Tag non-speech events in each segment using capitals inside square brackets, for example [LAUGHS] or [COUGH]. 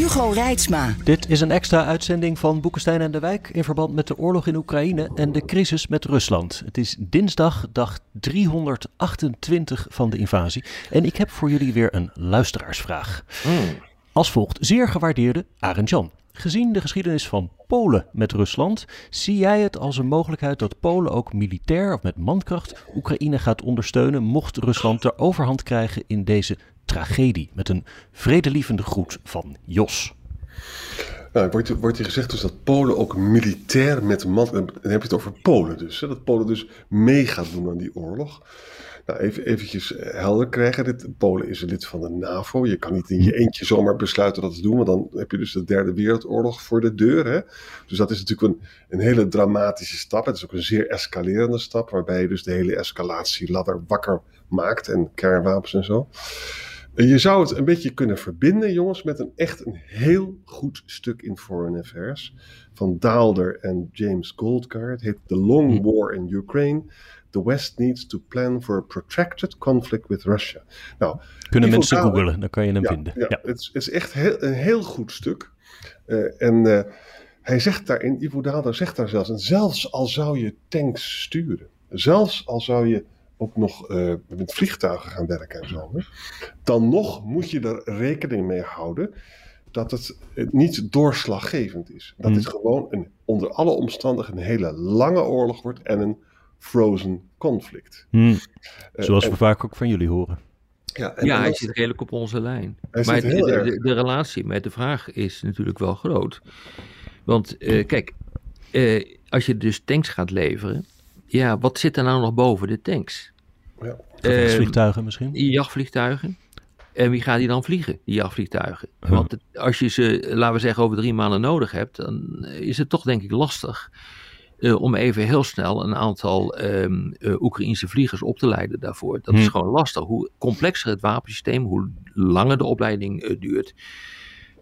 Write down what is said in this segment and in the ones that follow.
Hugo Reitsma. Dit is een extra uitzending van Boekenstein en de Wijk in verband met de oorlog in Oekraïne en de crisis met Rusland. Het is dinsdag, dag 328 van de invasie. En ik heb voor jullie weer een luisteraarsvraag. Als volgt, zeer gewaardeerde Arend Jan. Gezien de geschiedenis van Polen met Rusland, zie jij het als een mogelijkheid dat Polen ook militair of met mankracht Oekraïne gaat ondersteunen mocht Rusland de overhand krijgen in deze tragedie? Met een vredelievende groet van Jos. Nou, wordt, wordt hier gezegd dus dat Polen ook militair met man... Dan heb je het over Polen dus. Hè? Dat Polen dus mee gaat doen aan die oorlog. Nou, even eventjes helder krijgen. Dit, Polen is een lid van de NAVO. Je kan niet in je eentje zomaar besluiten dat te doen. Want dan heb je dus de derde wereldoorlog voor de deur. Hè? Dus dat is natuurlijk een, een hele dramatische stap. Het is ook een zeer escalerende stap. Waarbij je dus de hele escalatieladder wakker maakt. En kernwapens en zo. Je zou het een beetje kunnen verbinden, jongens, met een echt een heel goed stuk in Foreign Affairs van Daalder en James Goldgar. Het heet The Long War in Ukraine. The West needs to plan for a protracted conflict with Russia. Nou, Kunnen mensen googlen, dan kan je hem ja, vinden. Ja, Ja. Het, is, het is echt heel, een heel goed stuk. Eh, en eh, hij zegt daarin, Ivo Daalder zegt daar zelfs, en zelfs al zou je tanks sturen, zelfs al zou je ook nog eh, met vliegtuigen gaan werken en zo, hè, dan nog moet je er rekening mee houden dat het eh, niet doorslaggevend is. Dat Hmm. het gewoon een, onder alle omstandigheden een hele lange oorlog wordt en een frozen conflict. Hm, Eh, Zoals we vaak ook van jullie horen. ja, en- ja, en hij zit redelijk op onze lijn. Maar de, erg. de, de relatie met de vraag is natuurlijk wel groot. Want eh, kijk, eh, als je dus tanks gaat leveren, ja, wat zit er nou nog boven de tanks? Ja. Eh, Vliegtuigen misschien? jachtvliegtuigen. En wie gaat die dan vliegen, die jachtvliegtuigen? Want als je ze, laten we zeggen, over drie maanden nodig hebt, dan is het toch denk ik lastig eh, om even heel snel een aantal ehm eh, Oekraïnse vliegers op te leiden daarvoor. Dat is Hm. gewoon lastig. Hoe complexer het wapensysteem, hoe langer de opleiding eh, duurt.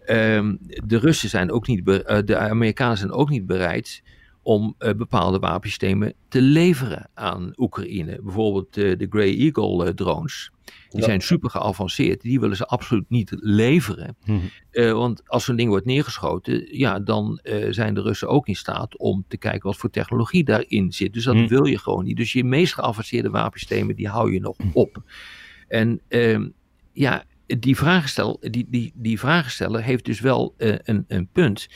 Ehm, de Russen zijn ook niet, eh, de Amerikanen zijn ook niet bereid om eh, bepaalde wapensystemen te leveren aan Oekraïne. Bijvoorbeeld eh, de Grey Eagle eh, drones. Die Ja. zijn super geavanceerd. Die willen ze absoluut niet leveren. Mhm. Want als zo'n ding wordt neergeschoten, ja, dan zijn de Russen ook in staat om te kijken wat voor technologie daarin zit. Dus dat Mhm. wil je gewoon niet. Dus je meest geavanceerde wapensystemen, die hou je nog op. En ehm, ja, die vragenstel, die, die, die vragensteller heeft dus wel een, een punt.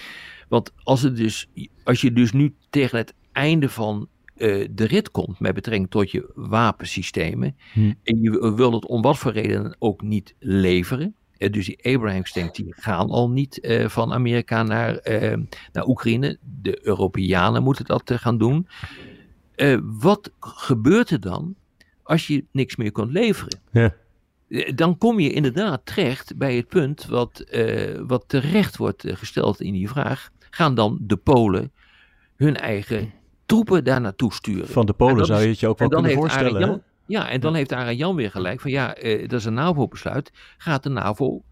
Want als, het dus, als je dus nu tegen het einde van eh, de rit komt met betrekking tot je wapensystemen. Hm. en je wil het om wat voor reden ook niet leveren. eh, dus die Abrams tanks die gaan al niet eh, van Amerika naar, naar Oekraïne. De Europeanen moeten dat gaan doen. Wat gebeurt er dan als je niks meer kunt leveren? Ja. Dan kom je inderdaad terecht bij het punt wat, wat terecht wordt gesteld in die vraag. Gaan dan de Polen hun eigen troepen daar naartoe sturen? Van de En Polen zou je het je ook wel kunnen voorstellen. Jan, ja, en dan heeft Arend Jan weer gelijk van ja, eh, dat is een NAVO-besluit. Gaat de NAVO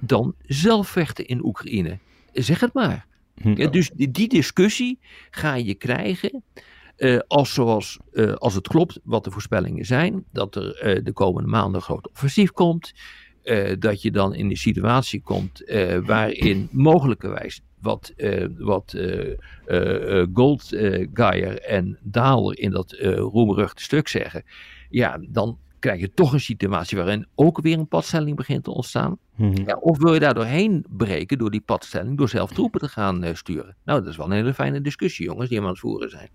dan zelf vechten in Oekraïne? Zeg het maar. Hm. Ja, dus die, die discussie ga je krijgen eh, als, zoals, eh, als het klopt wat de voorspellingen zijn. Dat er eh, de komende maanden een groot offensief komt. eh, dat je dan in de situatie komt eh, waarin mogelijkerwijs wat, eh, wat eh eh, eh, Goldgeier en Daalder in dat roemruchte stuk zeggen. Ja, dan krijg je toch een situatie waarin ook weer een padstelling begint te ontstaan. Mhm. Ja, of wil je daar doorheen breken door die padstelling, door zelf troepen te gaan eh, sturen? Nou, dat is wel een hele fijne discussie, jongens, die we aan het voeren zijn.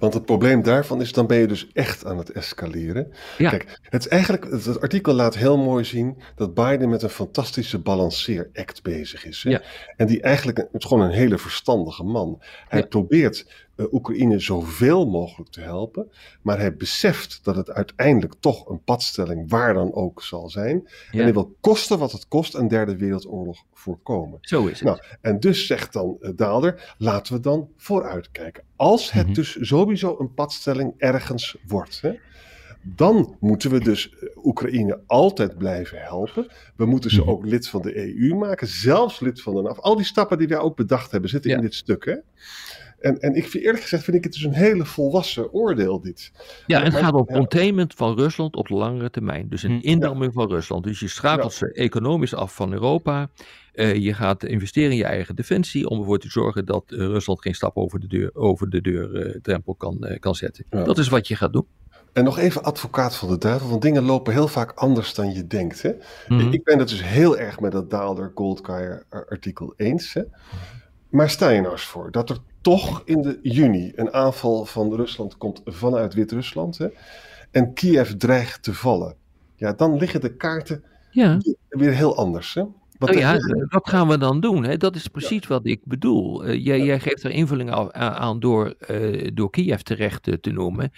Want het probleem daarvan is, dan ben je dus echt aan het escaleren. Ja. Kijk, het, is eigenlijk, het, het artikel laat heel mooi zien dat Biden met een fantastische balanceeract bezig is. Hè? Ja. En die eigenlijk, het is gewoon een hele verstandige man. Hij Ja. probeert eh, Oekraïne zoveel mogelijk te helpen, maar hij beseft dat het uiteindelijk toch een padstelling waar dan ook zal zijn. En hij wil kosten wat het kost alvast een derde wereldoorlog voorkomen. Zo is het. Nou, en dus zegt dan uh, Daalder, laten we dan vooruitkijken. Als het Mhm. dus sowieso een padstelling ergens wordt, hè, dan moeten we dus eh, Oekraïne altijd blijven helpen. We moeten ze Mhm. ook lid van de EU maken, zelfs lid van de NAVO. Al die stappen die wij ook bedacht hebben zitten Ja. in dit stuk. Hè? En, en ik vind, eerlijk gezegd vind ik het dus een hele volwassen oordeel dit. Ja, en het Maar- gaat om ja. containment van Rusland op de langere termijn. Dus een Hm. indaming van Rusland. Dus je schakelt ze economisch af van Europa. Eh, je gaat investeren in je eigen defensie om ervoor te zorgen dat eh, Rusland geen stap over de deur, over de deurdrempel kan, eh, kan zetten. Ja. Dat is wat je gaat doen. En nog even advocaat van de duivel, want dingen lopen heel vaak anders dan je denkt. Hè? Mhm. Ik ben het dus heel erg met dat Daalder Goldkaier artikel eens. Hè? Maar stel je nou eens voor dat er toch in de juni een aanval van Rusland komt vanuit Wit-Rusland. En Kiev dreigt te vallen. Ja, dan liggen de kaarten Ja. weer heel anders. Hè? Want Nou ja, er- wat gaan we dan doen? Hè? Dat is precies wat ik bedoel. Eh, jij, jij geeft er invulling aan, aan door, eh, door Kiev terecht eh, te noemen.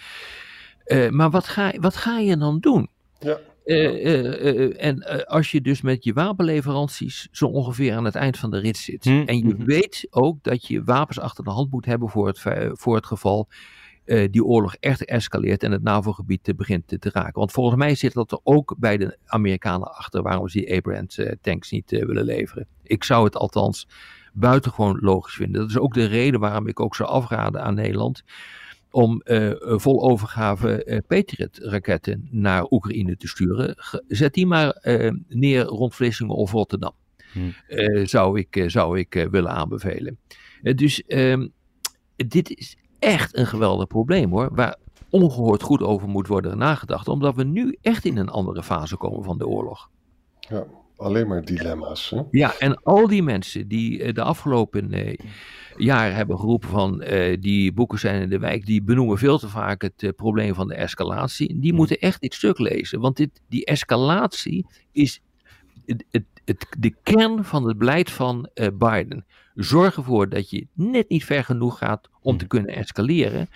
Eh, maar wat ga, wat ga je dan doen? Ja. Eh, eh, eh, en als je dus met je wapenleveranties zo ongeveer aan het eind van de rit zit. Hm, En je mhm. weet ook dat je wapens achter de hand moet hebben voor het, voor het geval die oorlog echt escaleert en het NAVO-gebied begint te, te raken. Want volgens mij zit dat er ook bij de Amerikanen achter waarom ze die Abrams tanks niet willen leveren. Ik zou het althans buitengewoon logisch vinden. Dat is ook de reden waarom ik ook zou afraden aan Nederland om eh, vol overgave eh, Patriot-raketten naar Oekraïne te sturen. Zet die maar eh, neer rond Vlissingen of Rotterdam. Hmm. Eh, zou ik, eh, zou ik eh, willen aanbevelen. Dus ehm, dit is echt een geweldig probleem hoor. Waar ongehoord goed over moet worden nagedacht. Omdat we nu echt in een andere fase komen van de oorlog. ja, alleen maar dilemma's. Hè? Ja, en al die mensen die eh, de afgelopen eh, jaren hebben geroepen van eh, die boeken zijn in de wijk, die benoemen veel te vaak het eh, probleem van de escalatie. Die moeten echt dit stuk lezen, want dit, die escalatie is het, het, het, de kern van het beleid van Biden. Zorg ervoor dat je net niet ver genoeg gaat om te kunnen escaleren.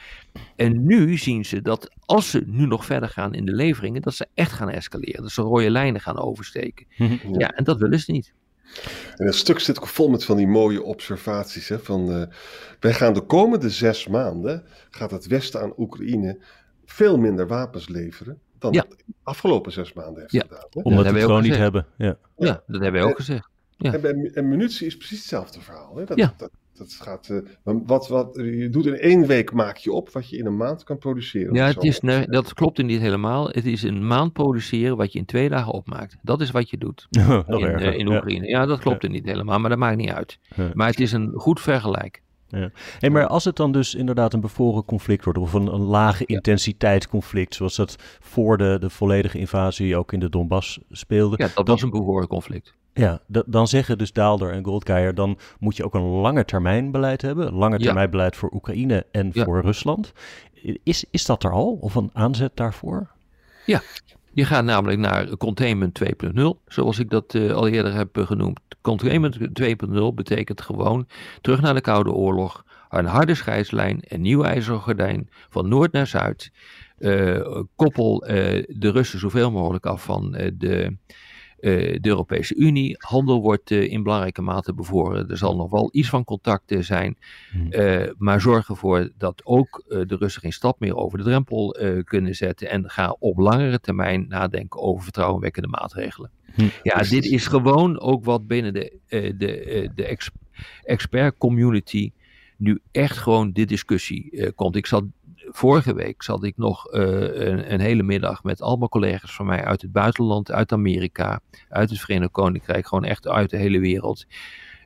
En nu zien ze dat als ze nu nog verder gaan in de leveringen, dat ze echt gaan escaleren. Dat ze rode lijnen gaan oversteken. Ja, en dat willen ze niet. En het stuk zit ook vol met van die mooie observaties. Hè, van, eh, wij gaan de komende zes maanden, gaat het Westen aan Oekraïne veel minder wapens leveren dan Ja. de afgelopen zes maanden heeft Ja. gedaan. Hè? Omdat we het gewoon ook niet hebben. Ja. Ja, dat hebben wij ook gezegd. Ja. En en munitie is precies hetzelfde verhaal. Hè? Dat, Ja. dat, dat gaat, eh, wat, wat, je doet in één week maak je op wat je in een maand kan produceren. Ja, het is, nee, dat klopt niet helemaal. Het is een maand produceren wat je in twee dagen opmaakt. Dat is wat je doet [LAUGHS] in, eh, in Ja. Oekraïne. Ja, dat klopt er niet helemaal, maar dat maakt niet uit. Ja. Maar het is een goed vergelijk. Hey, maar als het dan dus inderdaad een bevoren conflict wordt, of een, een lage intensiteit conflict, zoals dat voor de, de volledige invasie ook in de Donbass speelde, Ja, dat was een behoorlijk conflict. ja, dan zeggen dus Daalder en Goldkeijer, dan moet je ook een lange termijn beleid hebben, lange Ja. termijn beleid voor Oekraïne en Ja. voor Rusland. Is, is dat er al, of een aanzet daarvoor? Je gaat namelijk naar containment 2.0, zoals ik dat eh, al eerder heb eh, genoemd. Containment 2.0 betekent gewoon terug naar de Koude Oorlog, een harde scheidslijn, een nieuw ijzeren gordijn van noord naar zuid. Eh, koppel de Russen zoveel mogelijk af van de, de Europese Unie. Handel wordt eh, in belangrijke mate bevoren. Er zal nog wel iets van contact eh, zijn. Hmm. Eh, maar zorg ervoor dat ook eh, de Russen geen stap meer over de drempel eh, kunnen zetten. En ga op langere termijn nadenken over vertrouwenwekkende maatregelen. Hm. Ja, dit is gewoon ook wat binnen de, eh, de, eh, de ex- expert community nu echt gewoon de discussie eh, komt. Ik zat, vorige week zat ik nog eh, een, een hele middag met allemaal collega's van mij uit het buitenland, uit Amerika, uit het Verenigd Koninkrijk, gewoon echt uit de hele wereld.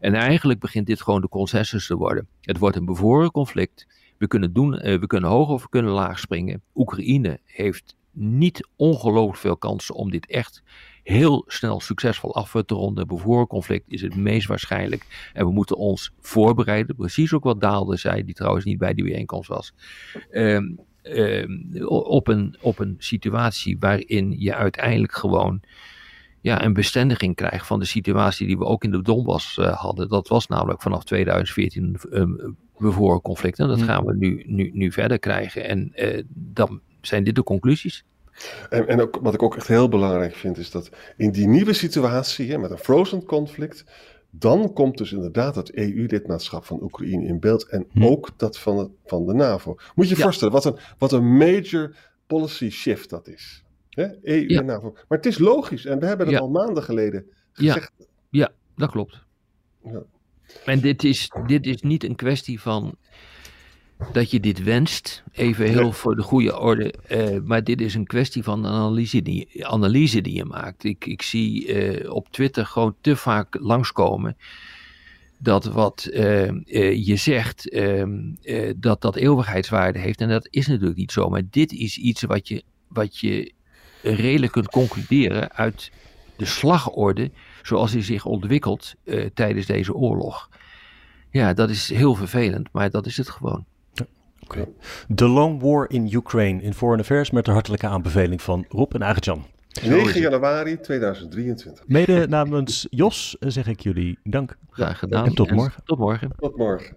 En eigenlijk begint dit gewoon de consensus te worden. Het wordt een bevoren conflict. We kunnen, doen, eh, we kunnen hoog of we kunnen laag springen. Oekraïne heeft niet ongelooflijk veel kansen om dit echt heel snel succesvol af te ronden. Bevoren conflict is het meest waarschijnlijk. En we moeten ons voorbereiden. Precies ook wat Daalde zei, die trouwens niet bij die bijeenkomst was. Ehm, ehm, op, een, op een situatie waarin je uiteindelijk gewoon ja, een bestendiging krijgt van de situatie die we ook in de Donbass eh, hadden. Dat was namelijk vanaf 2014 een bevoren conflict. En dat Hmm. gaan we nu, nu, nu verder krijgen. En eh, dan zijn dit de conclusies. En, en ook, wat ik ook echt heel belangrijk vind, is dat in die nieuwe situatie, hè, met een frozen conflict, dan komt dus inderdaad het EU-lidmaatschap van Oekraïne in beeld en Hm. ook dat van, het, van de NAVO. Moet je je Ja. voorstellen, wat een, wat een major policy shift dat is. Hè? EU Ja. en NAVO. Maar het is logisch en we hebben het Ja. al maanden geleden gezegd. Ja, dat klopt. Ja. En dit is, dit is niet een kwestie van dat je dit wenst, even heel voor de goede orde, eh, maar dit is een kwestie van analyse die, analyse die je maakt. Ik, ik zie eh, op Twitter gewoon te vaak langskomen dat wat eh, je zegt, ehm, eh, dat dat eeuwigheidswaarde heeft. En dat is natuurlijk niet zo, maar dit is iets wat je, wat je redelijk kunt concluderen uit de slagorde zoals die zich ontwikkelt tijdens deze oorlog. Ja, dat is heel vervelend, maar dat is het gewoon. The Long War in Ukraine in Foreign Affairs met de hartelijke aanbeveling van Rob en Arjan. 9 januari 2023. Mede namens Jos eh, zeg ik jullie dank. Graag gedaan. En tot morgen. Tot morgen. Tot morgen.